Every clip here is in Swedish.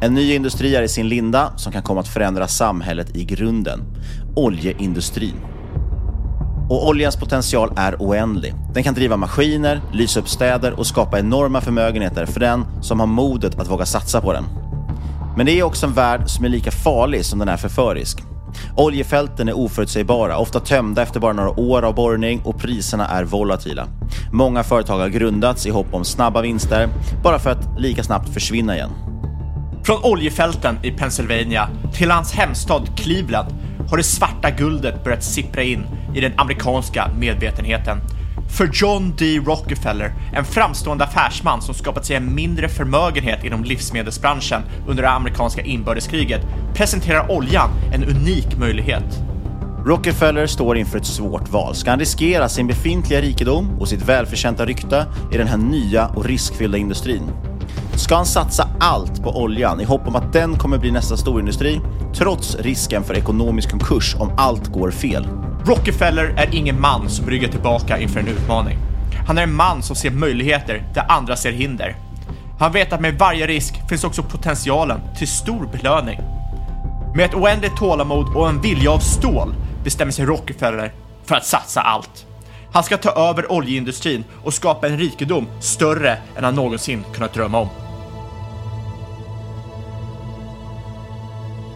En ny industri är i sin linda som kan komma att förändra samhället i grunden. Oljeindustrin. Och oljans potential är oändlig. Den kan driva maskiner, lysa upp städer och skapa enorma förmögenheter för den som har modet att våga satsa på den. Men det är också en värld som är lika farlig som den är förförisk. Oljefälten är oförutsägbara, ofta tömda efter bara några år av borrning och priserna är volatila. Många företag har grundats i hopp om snabba vinster, bara för att lika snabbt försvinna igen. Från oljefälten i Pennsylvania till hans hemstad Cleveland har det svarta guldet börjat sippra in i den amerikanska medvetenheten. För John D. Rockefeller, en framstående affärsman som skapat sig en mindre förmögenhet inom livsmedelsbranschen under det amerikanska inbördeskriget, presenterar oljan en unik möjlighet. Rockefeller står inför ett svårt val. Ska han riskera sin befintliga rikedom och sitt välförtjänta rykte i den här nya och riskfyllda industrin? Ska han satsa allt på oljan i hopp om att den kommer bli nästa storindustri, trots risken för ekonomisk konkurs om allt går fel? Rockefeller är ingen man som ryggar tillbaka inför en utmaning. Han är en man som ser möjligheter där andra ser hinder. Han vet att med varje risk finns också potentialen till stor belöning. Med ett oändligt tålamod och en vilja av stål bestämmer sig Rockefeller för att satsa allt. Han ska ta över oljeindustrin och skapa en rikedom större än han någonsin kunnat drömma om.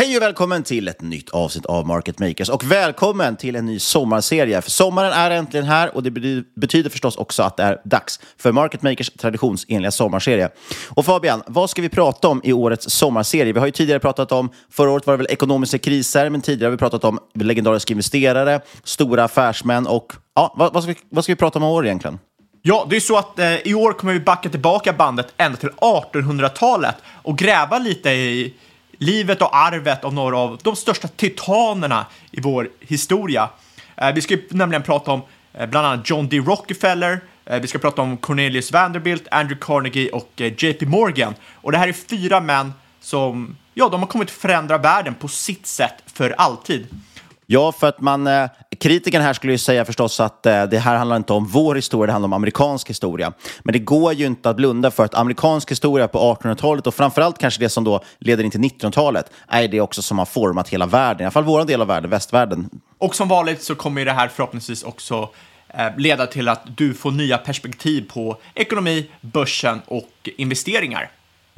Hej och välkommen till ett nytt avsnitt av Market Makers och välkommen till en ny sommarserie. För sommaren är äntligen här och det betyder förstås också att det är dags för Market Makers traditionsenliga sommarserie. Och Fabian, vad ska vi prata om i årets sommarserie? Vi har ju tidigare pratat om, förra året var det väl ekonomiska kriser, men tidigare har vi pratat om legendariska investerare, stora affärsmän och ja, vad, vad, ska, vi, vad ska vi prata om i år egentligen? Ja, det är så att eh, i år kommer vi backa tillbaka bandet ända till 1800-talet och gräva lite i livet och arvet av några av de största titanerna i vår historia. Eh, vi ska nämligen prata om eh, bland annat John D. Rockefeller, eh, Vi ska prata om Cornelius Vanderbilt, Andrew Carnegie och JP Morgan. Och det här är fyra män som, ja, de har kommit förändra världen på sitt sätt för alltid. Ja, för att man, kritikerna här skulle ju säga förstås att eh, det här handlar inte om vår historia, det handlar om amerikansk historia. Men det går ju inte att blunda för att amerikansk historia på 1800-talet och framförallt kanske det som då leder in till 1900-talet är det också som har format hela världen, i alla fall vår del av världen, västvärlden. Och som vanligt så kommer ju det här förhoppningsvis också eh, leda till att du får nya perspektiv på ekonomi, börsen och investeringar.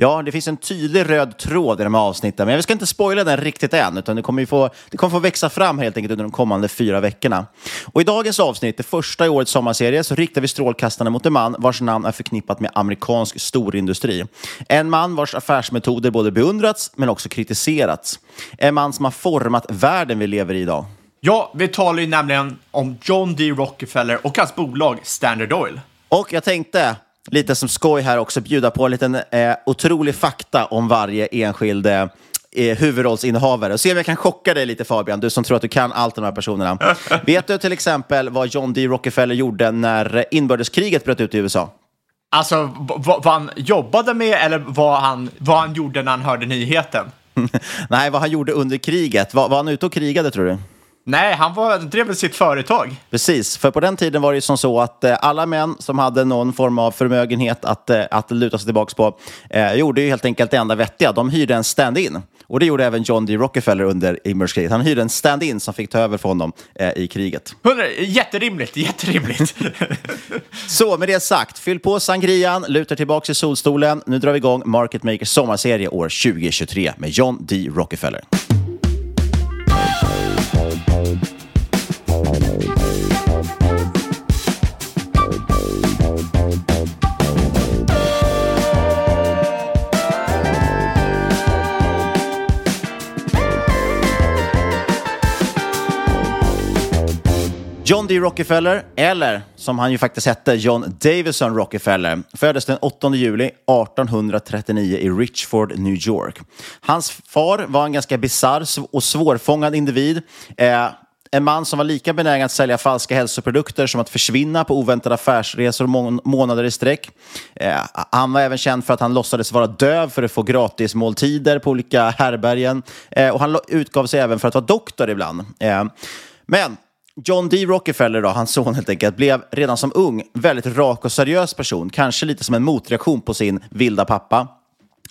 Ja, det finns en tydlig röd tråd i de här avsnitten, men vi ska inte spoila den riktigt än, utan det kommer, ju få, det kommer få växa fram helt enkelt under de kommande fyra veckorna. Och i dagens avsnitt, det första i årets sommarserie, så riktar vi strålkastarna mot en man vars namn är förknippat med amerikansk storindustri. En man vars affärsmetoder både beundrats men också kritiserats. En man som har format världen vi lever i idag. Ja, vi talar ju nämligen om John D. Rockefeller och hans bolag Standard Oil. Och jag tänkte, lite som skoj här också, bjuda på en liten eh, otrolig fakta om varje enskild eh, eh, huvudrollsinnehavare. Se om jag kan chocka dig lite Fabian, du som tror att du kan allt om de här personerna. Vet du till exempel vad John D. Rockefeller gjorde när inbördeskriget bröt ut i USA? Alltså, vad han jobbade med eller vad han, vad han gjorde när han hörde nyheten? Nej, vad han gjorde under kriget. Var, var han ute och krigade tror du? Nej, han var, drev väl sitt företag. Precis, för på den tiden var det ju som så att eh, alla män som hade någon form av förmögenhet att, eh, att luta sig tillbaka på eh, gjorde ju helt enkelt det enda vettiga. De hyrde en stand-in. Och det gjorde även John D. Rockefeller under inbördeskriget. Han hyrde en stand-in som fick ta över för honom eh, i kriget. Jätterimligt, jätterimligt. Så med det sagt, fyll på sangrian, luta tillbaka i solstolen. Nu drar vi igång Market Makers sommarserie år 2023 med John D. Rockefeller. Bye. John D. Rockefeller, eller som han ju faktiskt hette, John Davison Rockefeller, föddes den 8 juli 1839 i Richford, New York. Hans far var en ganska bisarr och svårfångad individ. Eh, en man som var lika benägen att sälja falska hälsoprodukter som att försvinna på oväntade affärsresor må månader i sträck. Eh, han var även känd för att han låtsades vara döv för att få gratis måltider på olika härbergen. Eh, och han utgav sig även för att vara doktor ibland. Eh, men John D. Rockefeller, då, hans son helt enkelt, blev redan som ung väldigt rak och seriös person. Kanske lite som en motreaktion på sin vilda pappa.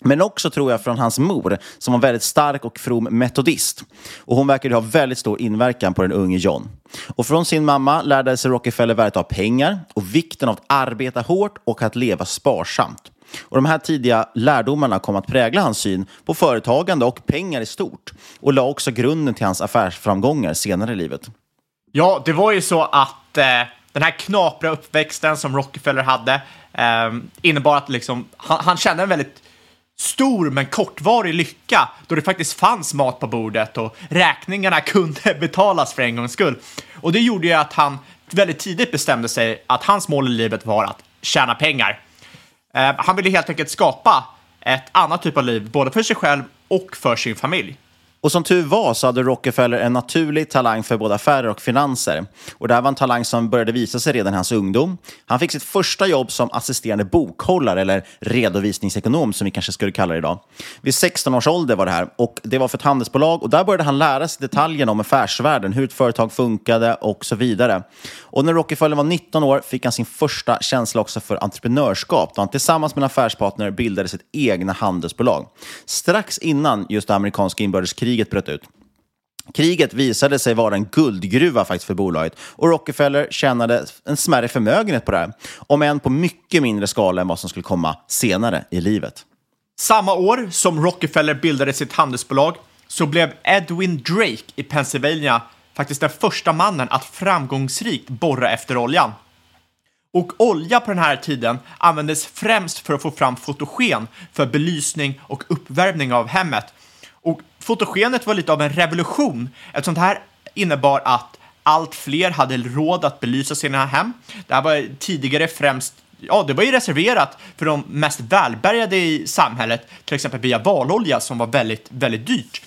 Men också tror jag från hans mor, som var väldigt stark och from metodist. Och hon verkade ha väldigt stor inverkan på den unge John. Och från sin mamma lärde sig Rockefeller värdet av pengar och vikten av att arbeta hårt och att leva sparsamt. Och de här tidiga lärdomarna kom att prägla hans syn på företagande och pengar i stort och la också grunden till hans affärsframgångar senare i livet. Ja, det var ju så att eh, den här knapra uppväxten som Rockefeller hade eh, innebar att liksom, han, han kände en väldigt stor men kortvarig lycka då det faktiskt fanns mat på bordet och räkningarna kunde betalas för en gångs skull. Och det gjorde ju att han väldigt tidigt bestämde sig att hans mål i livet var att tjäna pengar. Eh, han ville helt enkelt skapa ett annat typ av liv, både för sig själv och för sin familj. Och som tur var så hade Rockefeller en naturlig talang för både affärer och finanser. Och det här var en talang som började visa sig redan i hans ungdom. Han fick sitt första jobb som assisterande bokhållare, eller redovisningsekonom som vi kanske skulle kalla det idag. Vid 16 års ålder var det här och det var för ett handelsbolag och där började han lära sig detaljerna om affärsvärlden, hur ett företag funkade och så vidare. Och när Rockefeller var 19 år fick han sin första känsla också för entreprenörskap då han tillsammans med en affärspartner bildade sitt egna handelsbolag. Strax innan just det amerikanska inbördeskriget bröt ut. Kriget visade sig vara en guldgruva faktiskt för bolaget och Rockefeller tjänade en smärre förmögenhet på det här, om än på mycket mindre skala än vad som skulle komma senare i livet. Samma år som Rockefeller bildade sitt handelsbolag så blev Edwin Drake i Pennsylvania faktiskt den första mannen att framgångsrikt borra efter oljan. Och olja på den här tiden användes främst för att få fram fotogen för belysning och uppvärmning av hemmet. Fotogenet var lite av en revolution eftersom det här innebar att allt fler hade råd att belysa sina hem. Det här var tidigare främst Ja, det var ju reserverat för de mest välbärgade i samhället, till exempel via valolja som var väldigt, väldigt dyrt.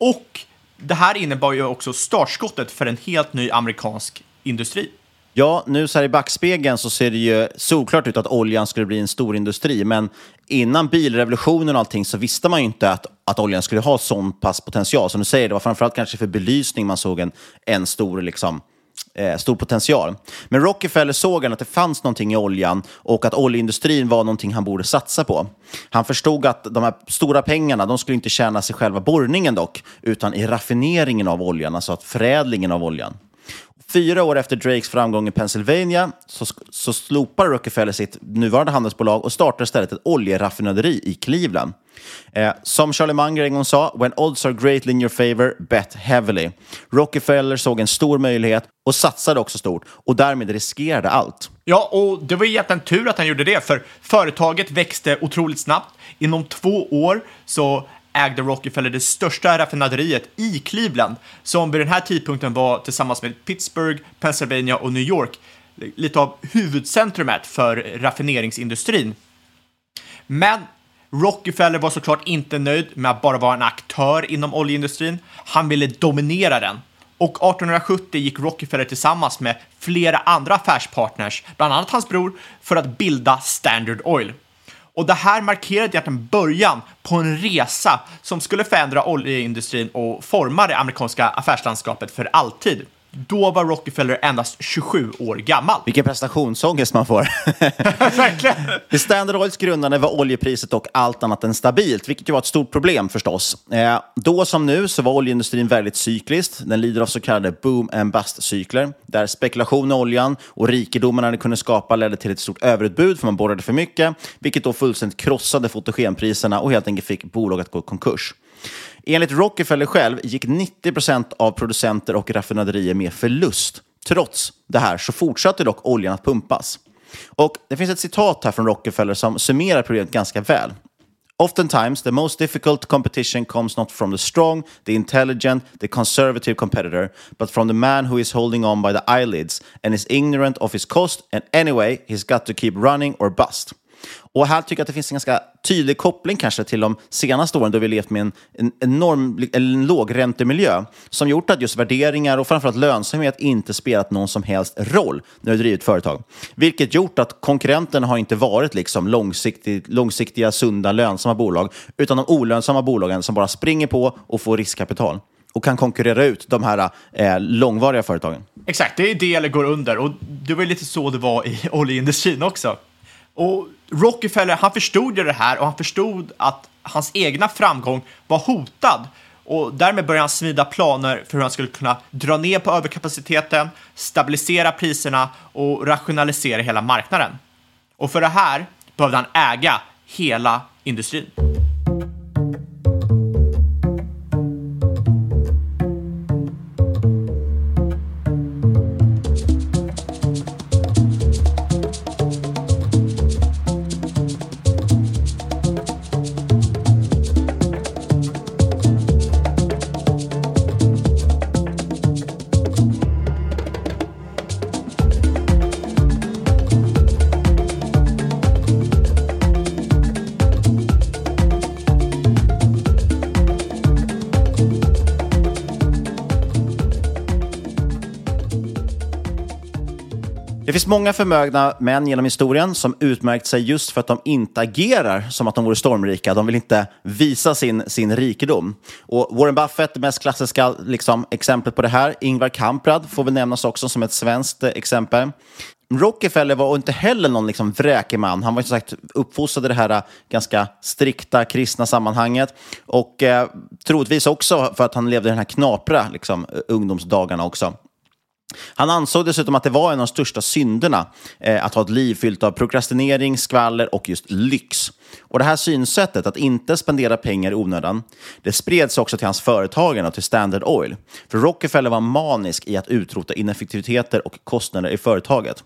Och det här innebar ju också startskottet för en helt ny amerikansk industri. Ja, nu så här i backspegeln så ser det ju solklart ut att oljan skulle bli en stor industri, men innan bilrevolutionen och allting så visste man ju inte att, att oljan skulle ha sån pass potential. Som du säger, det var framförallt kanske för belysning man såg en, en stor liksom, eh, stor potential. Men Rockefeller såg att det fanns någonting i oljan och att oljeindustrin var någonting han borde satsa på. Han förstod att de här stora pengarna, de skulle inte tjäna sig själva borrningen dock, utan i raffineringen av oljan, alltså att förädlingen av oljan. Fyra år efter Drakes framgång i Pennsylvania så, så slopar Rockefeller sitt nuvarande handelsbolag och startar istället ett oljeraffinaderi i Cleveland. Eh, som Charlie Munger en gång sa, “When odds are greatly in your favor, bet heavily”. Rockefeller såg en stor möjlighet och satsade också stort och därmed riskerade allt. Ja, och det var egentligen tur att han gjorde det, för företaget växte otroligt snabbt. Inom två år så ägde Rockefeller det största raffinaderiet i Cleveland, som vid den här tidpunkten var tillsammans med Pittsburgh, Pennsylvania och New York lite av huvudcentrumet för raffineringsindustrin. Men Rockefeller var såklart inte nöjd med att bara vara en aktör inom oljeindustrin. Han ville dominera den. Och 1870 gick Rockefeller tillsammans med flera andra affärspartners, bland annat hans bror, för att bilda Standard Oil. Och det här markerade egentligen början på en resa som skulle förändra oljeindustrin och forma det amerikanska affärslandskapet för alltid. Då var Rockefeller endast 27 år gammal. Vilken prestationsångest man får. Verkligen. I Standard Oils grundande var oljepriset dock allt annat än stabilt, vilket ju var ett stort problem förstås. Eh, då som nu så var oljeindustrin väldigt cyklisk. Den lider av så kallade boom and bust-cykler, där spekulation i oljan och rikedomarna det kunde skapa ledde till ett stort överutbud för man borrade för mycket, vilket då fullständigt krossade fotogenpriserna och helt enkelt fick bolaget gå i konkurs. Enligt Rockefeller själv gick 90 procent av producenter och raffinaderier med förlust. Trots det här så fortsatte dock oljan att pumpas. Och Det finns ett citat här från Rockefeller som summerar problemet ganska väl. Oftentimes, the most difficult competition comes not from the strong, the intelligent, the conservative competitor, but from the man who is holding on by the eyelids and is ignorant of his cost, and anyway, he's got to keep running or bust. Och här tycker jag att det finns en ganska tydlig koppling kanske till de senaste åren då vi levt med en, en enorm en lågräntemiljö som gjort att just värderingar och framförallt lönsamhet inte spelat någon som helst roll när du drivit företag. Vilket gjort att konkurrenterna har inte varit liksom långsiktig, långsiktiga, sunda, lönsamma bolag utan de olönsamma bolagen som bara springer på och får riskkapital och kan konkurrera ut de här eh, långvariga företagen. Exakt, det är det eller går under och det var lite så det var i oljeindustrin också. Och Rockefeller, han förstod ju det här och han förstod att hans egna framgång var hotad. Och därmed började han smida planer för hur han skulle kunna dra ner på överkapaciteten, stabilisera priserna och rationalisera hela marknaden. Och för det här behövde han äga hela industrin. Många förmögna män genom historien som utmärkt sig just för att de inte agerar som att de vore stormrika. De vill inte visa sin, sin rikedom. Och Warren Buffett, det mest klassiska liksom, exemplet på det här. Ingvar Kamprad får väl nämnas också som ett svenskt exempel. Rockefeller var inte heller någon liksom vräkig man. Han var som sagt uppfostrad i det här äh, ganska strikta kristna sammanhanget. Och eh, troligtvis också för att han levde i den här knapra liksom, ungdomsdagarna också. Han ansåg dessutom att det var en av de största synderna eh, att ha ett liv fyllt av prokrastinering, skvaller och just lyx. Och Det här synsättet, att inte spendera pengar i onödan, det spreds också till hans företagande och till Standard Oil. För Rockefeller var manisk i att utrota ineffektiviteter och kostnader i företaget.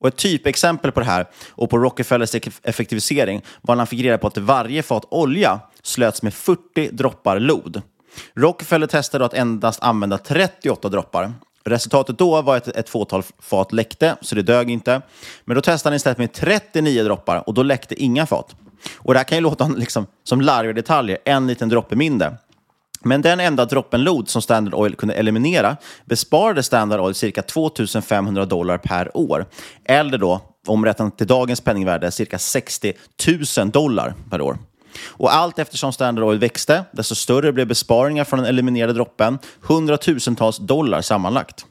Och Ett typexempel på det här och på Rockefellers effektivisering var när han fick reda på att varje fat olja slöts med 40 droppar lod. Rockefeller testade att endast använda 38 droppar Resultatet då var att ett fåtal fat läckte, så det dög inte. Men då testade han istället med 39 droppar och då läckte inga fat. Och det här kan ju låta liksom, som larviga detaljer, en liten droppe mindre. Men den enda droppen lod som Standard Oil kunde eliminera besparade Standard Oil cirka 2 500 dollar per år. Eller då, omräknat till dagens penningvärde, cirka 60 000 dollar per år. Och allt eftersom Standard Oil växte, desto större blev besparingar från den eliminerade droppen, hundratusentals dollar sammanlagt.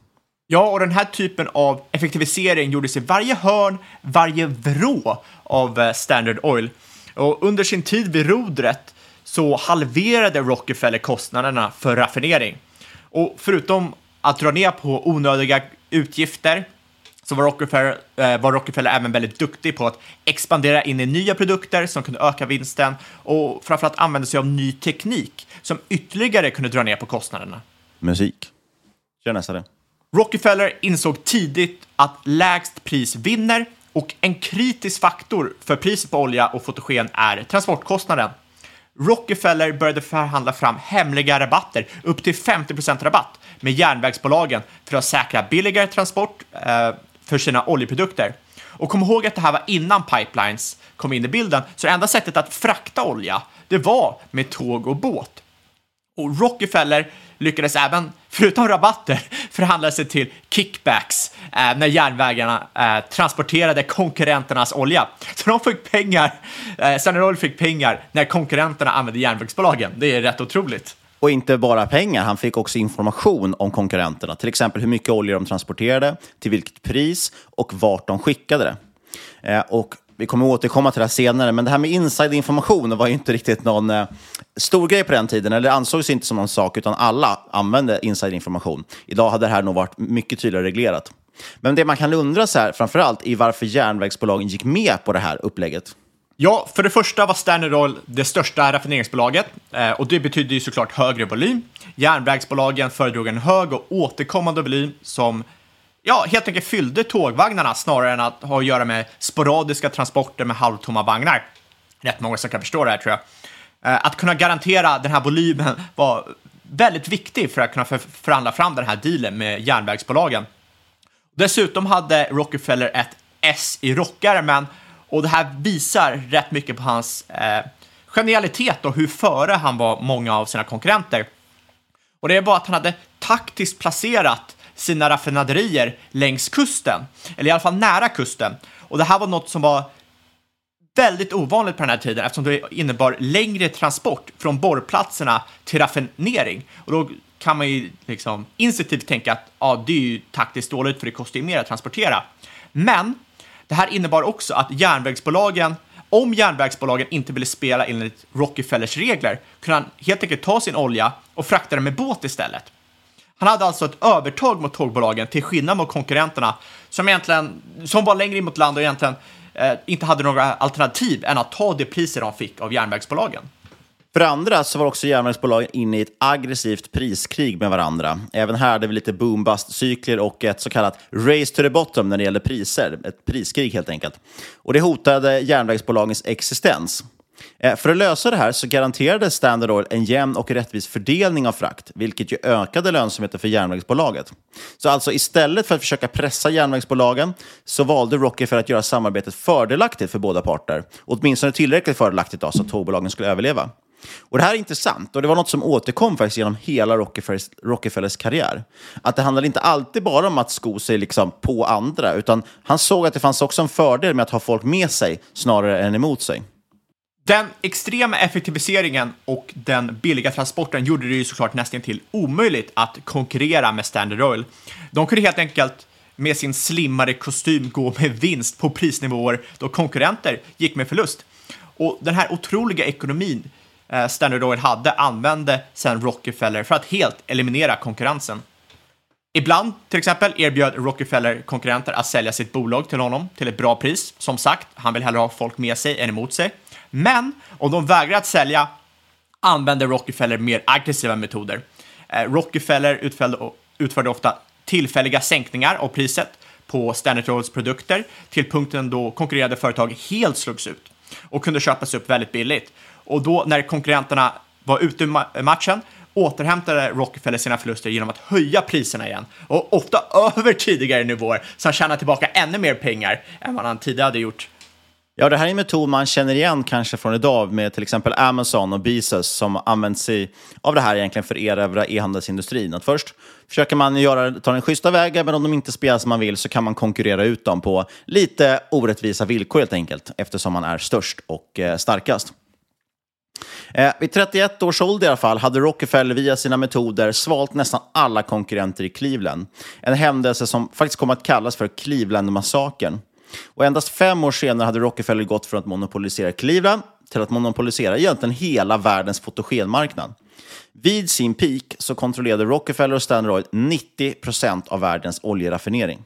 Ja, och den här typen av effektivisering gjordes i varje hörn, varje vrå av eh, Standard Oil. Och under sin tid vid rodret så halverade Rockefeller kostnaderna för raffinering. Och förutom att dra ner på onödiga utgifter så var Rockefeller, eh, var Rockefeller även väldigt duktig på att expandera in i nya produkter som kunde öka vinsten och framförallt använda sig av ny teknik som ytterligare kunde dra ner på kostnaderna. Musik. Kör nästa det. Rockefeller insåg tidigt att lägst pris vinner och en kritisk faktor för priset på olja och fotogen är transportkostnaden. Rockefeller började förhandla fram hemliga rabatter, upp till 50% rabatt, med järnvägsbolagen för att säkra billigare transport eh, för sina oljeprodukter. Och kom ihåg att det här var innan pipelines kom in i bilden, så det enda sättet att frakta olja, det var med tåg och båt. Och Rockefeller lyckades även, förutom rabatter, förhandla sig till kickbacks eh, när järnvägarna eh, transporterade konkurrenternas olja. Så de fick pengar, eh, Standard Oil fick pengar när konkurrenterna använde järnvägsbolagen. Det är rätt otroligt. Och inte bara pengar, han fick också information om konkurrenterna. Till exempel hur mycket olja de transporterade, till vilket pris och vart de skickade det. Eh, och vi kommer återkomma till det här senare, men det här med inside-information var ju inte riktigt någon eh, stor grej på den tiden, eller det ansågs inte som någon sak, utan alla använde inside-information. Idag hade det här nog varit mycket tydligare reglerat. Men det man kan undra så här, framförallt, är varför järnvägsbolagen gick med på det här upplägget. Ja, för det första var Standard Oil det största raffineringsbolaget eh, och det betyder ju såklart högre volym. Järnvägsbolagen föredrog en hög och återkommande volym som ja, helt enkelt fyllde tågvagnarna snarare än att ha att göra med sporadiska transporter med halvtomma vagnar. Rätt många som kan förstå det här tror jag. Eh, att kunna garantera den här volymen var väldigt viktigt för att kunna förhandla fram den här dealen med järnvägsbolagen. Dessutom hade Rockefeller ett S i rockärmen och det här visar rätt mycket på hans eh, genialitet och hur före han var många av sina konkurrenter. Och det var att han hade taktiskt placerat sina raffinaderier längs kusten, eller i alla fall nära kusten. Och det här var något som var väldigt ovanligt på den här tiden eftersom det innebar längre transport från borrplatserna till raffinering. Och då kan man ju liksom instinktivt tänka att ja, det är ju taktiskt dåligt för det kostar ju mer att transportera. Men det här innebar också att järnvägsbolagen, om järnvägsbolagen inte ville spela enligt Rockefellers regler, kunde han helt enkelt ta sin olja och frakta den med båt istället. Han hade alltså ett övertag mot tågbolagen till skillnad mot konkurrenterna som egentligen, som var längre in mot land och egentligen eh, inte hade några alternativ än att ta det priser de fick av järnvägsbolagen. För det andra så var också järnvägsbolagen inne i ett aggressivt priskrig med varandra. Även här hade vi lite boom-bust-cykler och ett så kallat race to the bottom när det gäller priser. Ett priskrig helt enkelt. Och det hotade järnvägsbolagens existens. Eh, för att lösa det här så garanterade Standard Oil en jämn och rättvis fördelning av frakt, vilket ju ökade lönsamheten för järnvägsbolaget. Så alltså istället för att försöka pressa järnvägsbolagen så valde Rockefeller att göra samarbetet fördelaktigt för båda parter. Åtminstone tillräckligt fördelaktigt då, så att tågbolagen skulle överleva. Och Det här är intressant och det var något som återkom faktiskt genom hela Rockefellers, Rockefellers karriär. Att det handlade inte alltid bara om att sko sig liksom på andra, utan han såg att det fanns också en fördel med att ha folk med sig snarare än emot sig. Den extrema effektiviseringen och den billiga transporten gjorde det ju såklart nästan till omöjligt att konkurrera med Standard Oil. De kunde helt enkelt med sin slimmare kostym gå med vinst på prisnivåer då konkurrenter gick med förlust. Och den här otroliga ekonomin Eh, Standard Oil hade använde sedan Rockefeller för att helt eliminera konkurrensen. Ibland, till exempel, erbjöd Rockefeller konkurrenter att sälja sitt bolag till honom till ett bra pris. Som sagt, han vill hellre ha folk med sig än emot sig. Men om de vägrar att sälja använde Rockefeller mer aggressiva metoder. Eh, Rockefeller utförde, utförde ofta tillfälliga sänkningar av priset på Standard Oils produkter till punkten då konkurrerande företag helt slogs ut och kunde köpas upp väldigt billigt. Och då när konkurrenterna var ute ur matchen återhämtade Rockefeller sina förluster genom att höja priserna igen och ofta över tidigare nivåer så han tjänade tillbaka ännu mer pengar än vad han tidigare hade gjort. Ja, det här är en metod man känner igen kanske från idag med till exempel Amazon och Bezos som använt sig av det här egentligen för att erövra e-handelsindustrin. Att först försöker man göra, ta den schyssta vägen, men om de inte spelar som man vill så kan man konkurrera ut dem på lite orättvisa villkor helt enkelt, eftersom man är störst och eh, starkast. Eh, vid 31 års ålder i alla fall hade Rockefeller via sina metoder svalt nästan alla konkurrenter i Cleveland. En händelse som faktiskt kom att kallas för Cleveland-massakern. Och endast fem år senare hade Rockefeller gått från att monopolisera Cleveland till att monopolisera egentligen hela världens fotogenmarknad. Vid sin peak så kontrollerade Rockefeller och Standard Oil 90 procent av världens oljeraffinering.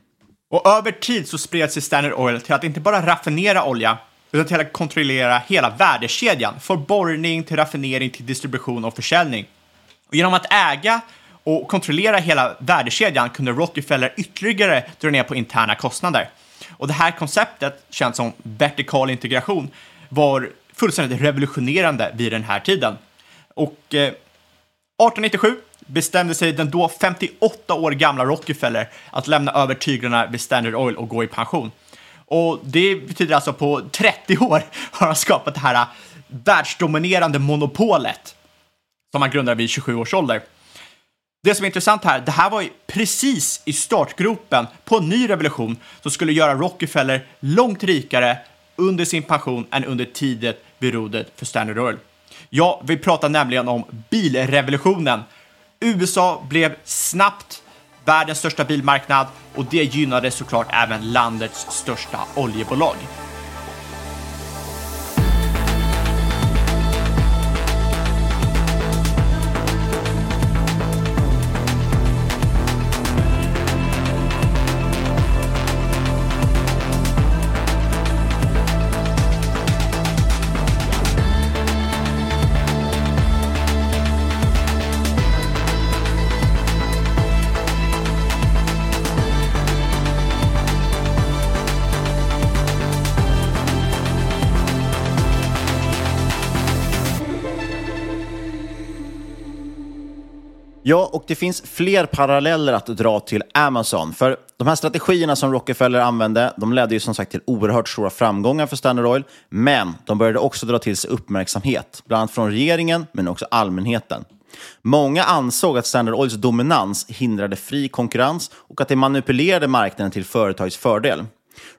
Och över tid så spred sig Standard Oil till att inte bara raffinera olja, utan till att kontrollera hela värdekedjan, från borrning till raffinering till distribution och försäljning. Och genom att äga och kontrollera hela värdekedjan kunde Rockefeller ytterligare dra ner på interna kostnader. Och det här konceptet, känt som vertikal integration, var fullständigt revolutionerande vid den här tiden. Och eh, 1897 bestämde sig den då 58 år gamla Rockefeller att lämna över tyglarna vid Standard Oil och gå i pension. Och det betyder alltså på 30 år har han skapat det här äh, världsdominerande monopolet som han grundade vid 27 års ålder. Det som är intressant här, det här var ju precis i startgropen på en ny revolution som skulle göra Rockefeller långt rikare under sin pension än under tiden vid rodret för Standard Oil. Ja, vi pratar nämligen om bilrevolutionen. USA blev snabbt världens största bilmarknad och det gynnade såklart även landets största oljebolag. Ja, och det finns fler paralleller att dra till Amazon. För de här strategierna som Rockefeller använde, de ledde ju som sagt till oerhört stora framgångar för Standard Oil. Men de började också dra till sig uppmärksamhet, bland annat från regeringen, men också allmänheten. Många ansåg att Standard Oils dominans hindrade fri konkurrens och att det manipulerade marknaden till företagets fördel.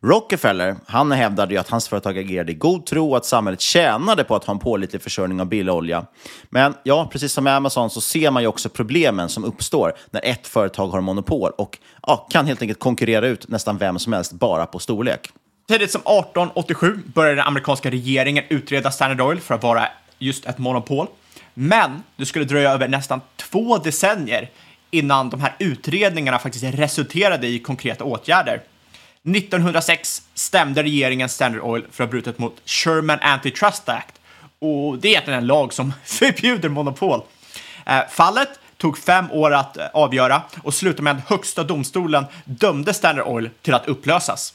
Rockefeller han hävdade ju att hans företag agerade i god tro och att samhället tjänade på att ha en pålitlig försörjning av billig olja. Men ja, precis som med Amazon så ser man ju också problemen som uppstår när ett företag har monopol och ja, kan helt enkelt konkurrera ut nästan vem som helst bara på storlek. Tidigt som 1887 började den amerikanska regeringen utreda Standard Oil för att vara just ett monopol. Men det skulle dröja över nästan två decennier innan de här utredningarna faktiskt resulterade i konkreta åtgärder. 1906 stämde regeringen Standard Oil för att ha brutit mot Sherman Antitrust Act. Och det är egentligen en lag som förbjuder monopol. Eh, fallet tog fem år att eh, avgöra och slutade med att högsta domstolen dömde Standard Oil till att upplösas.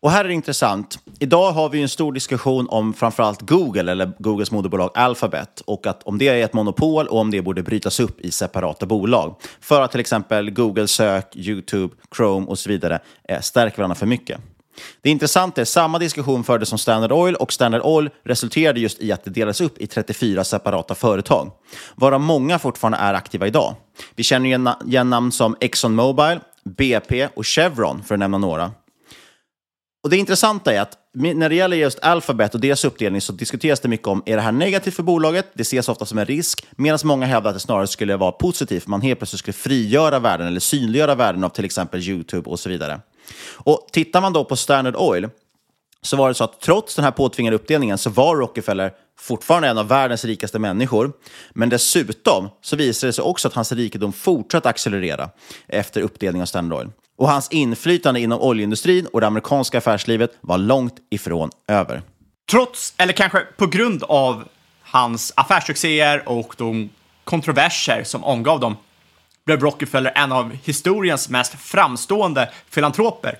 Och här är det intressant. Idag har vi en stor diskussion om framförallt Google, eller Googles moderbolag Alphabet, och att om det är ett monopol och om det borde brytas upp i separata bolag. För att till exempel Google sök, YouTube, Chrome och så vidare eh, stärker varandra för mycket. Det intressanta är att samma diskussion fördes om Standard Oil och Standard Oil resulterade just i att det delades upp i 34 separata företag, varav många fortfarande är aktiva idag. Vi känner igen namn som ExxonMobil, BP och Chevron för att nämna några. Och Det intressanta är att när det gäller just Alphabet och deras uppdelning så diskuteras det mycket om, är det här negativt för bolaget? Det ses ofta som en risk, medan många hävdar att det snarare skulle vara positivt, man helt plötsligt skulle frigöra värden eller synliggöra värden av till exempel YouTube och så vidare. Och Tittar man då på Standard Oil så var det så att trots den här påtvingade uppdelningen så var Rockefeller fortfarande en av världens rikaste människor. Men dessutom så visade det sig också att hans rikedom fortsatte accelerera efter uppdelningen av Standard Oil. Och hans inflytande inom oljeindustrin och det amerikanska affärslivet var långt ifrån över. Trots, eller kanske på grund av hans affärssuccéer och de kontroverser som omgav dem, blev Rockefeller en av historiens mest framstående filantroper.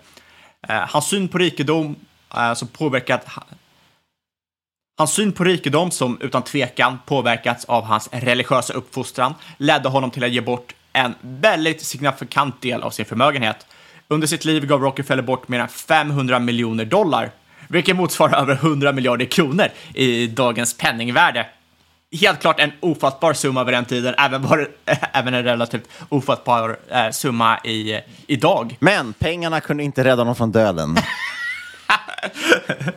Eh, hans syn på rikedom eh, som påverkat Hans syn på rikedom, som utan tvekan påverkats av hans religiösa uppfostran, ledde honom till att ge bort en väldigt signifikant del av sin förmögenhet. Under sitt liv gav Rockefeller bort mer än 500 miljoner dollar vilket motsvarar över 100 miljarder kronor i dagens penningvärde. Helt klart en ofattbar summa vid den tiden, även, var, även en relativt ofattbar eh, summa i, idag. Men pengarna kunde inte rädda honom från döden.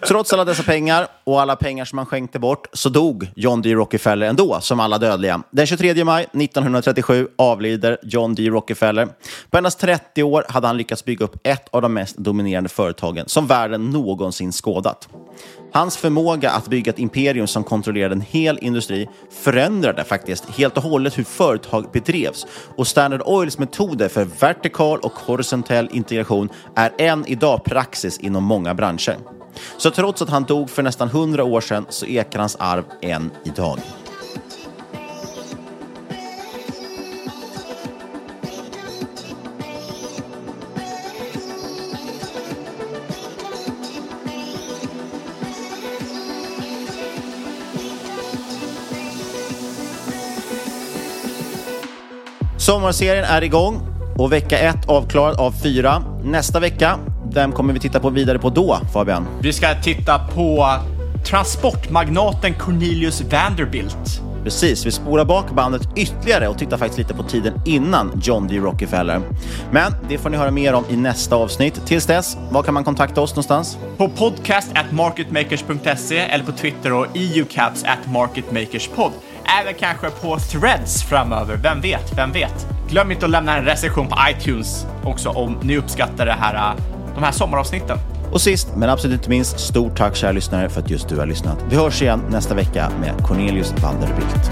Trots alla dessa pengar och alla pengar som han skänkte bort så dog John D. Rockefeller ändå, som alla dödliga. Den 23 maj 1937 avlider John D. Rockefeller. På endast 30 år hade han lyckats bygga upp ett av de mest dominerande företagen som världen någonsin skådat. Hans förmåga att bygga ett imperium som kontrollerade en hel industri förändrade faktiskt helt och hållet hur företag bedrevs och Standard Oils metoder för vertikal och horisontell integration är än idag praxis inom många branscher. Så trots att han dog för nästan 100 år sedan så ekar hans arv än idag. Sommarserien är igång och vecka ett avklarad av fyra. Nästa vecka, vem kommer vi titta på vidare på då, Fabian? Vi ska titta på transportmagnaten Cornelius Vanderbilt. Precis, vi spolar bak bandet ytterligare och tittar faktiskt lite på tiden innan John D. Rockefeller. Men det får ni höra mer om i nästa avsnitt. Tills dess, var kan man kontakta oss någonstans? På podcast at marketmakers.se eller på Twitter och eucaps at marketmakerspod. Även kanske på threads framöver, vem vet, vem vet? Glöm inte att lämna en recension på iTunes också om ni uppskattar det här, de här sommaravsnitten. Och sist men absolut inte minst, stort tack kära lyssnare för att just du har lyssnat. Vi hörs igen nästa vecka med Cornelius Vanderbilt.